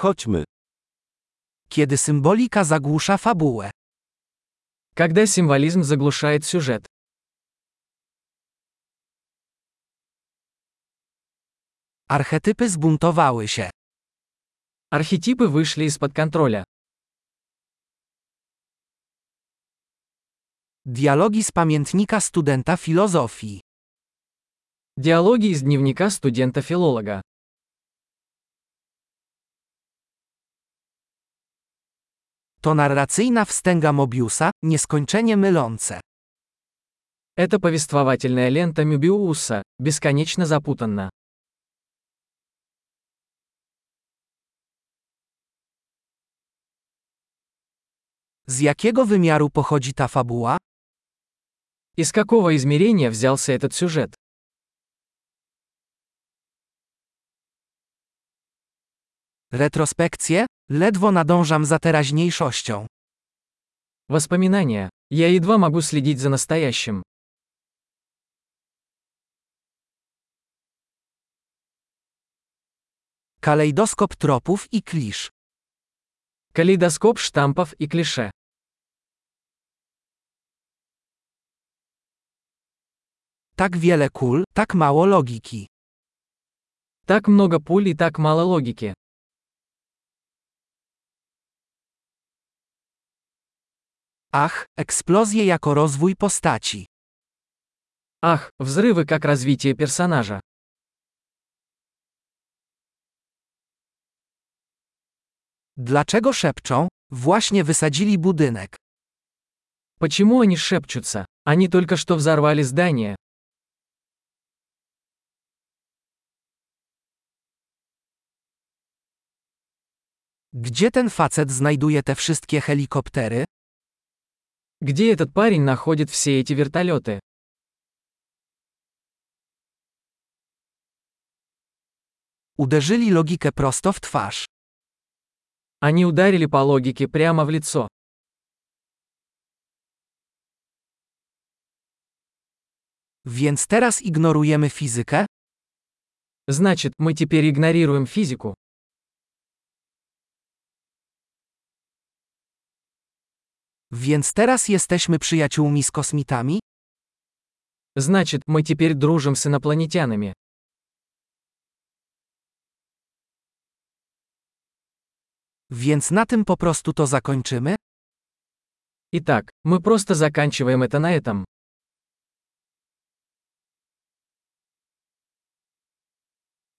Chodźmy. Kiedy symbolika zagłusza fabułę. Когда символизм заглушает сюжет. Archetypy zbuntowały się. Архетипы вышли из-под контроля. Dialogi z pamiętnika studenta filozofii. Диалоги из дневника студента-филолога. To narracyjna wstęga Mobiusa, nieskończenie mylące. Это повествовательная лента Мюбиуса, бесконечно запутанна. Z jakiego wymiaru pochodzi ta fabuła? Из какого измерения взялся этот сюжет? Retrospekcje? Ledwo nadążam za teraźniejszością. Воспоминания. Я едва могу следить за настоящим. Kalejdoskop tropów i klisz. Калейдоскоп штампов и клише. Tak wiele kul, tak mało logiki. Так много пуль и так мало логики. Ach, eksplozje jako rozwój postaci. Ах, взрывы как развитие персонажа. Dlaczego szepczą? Właśnie wysadzili budynek. Почему они шепчутся? Они только что взорвали здание. Gdzie ten facet znajduje te wszystkie helikoptery? Где этот парень находит все эти вертолеты? Uderzyli logikę prosto w twarz. Они ударили по логике прямо в лицо. Więc teraz ignorujemy fizykę? Значит, мы теперь игнорируем физику. Więc teraz jesteśmy przyjaciółmi z kosmitami? Значит, мы теперь дружим с инопланетянами. Więc na tym po prostu to zakończymy? Итак, мы просто заканчиваем это на этом.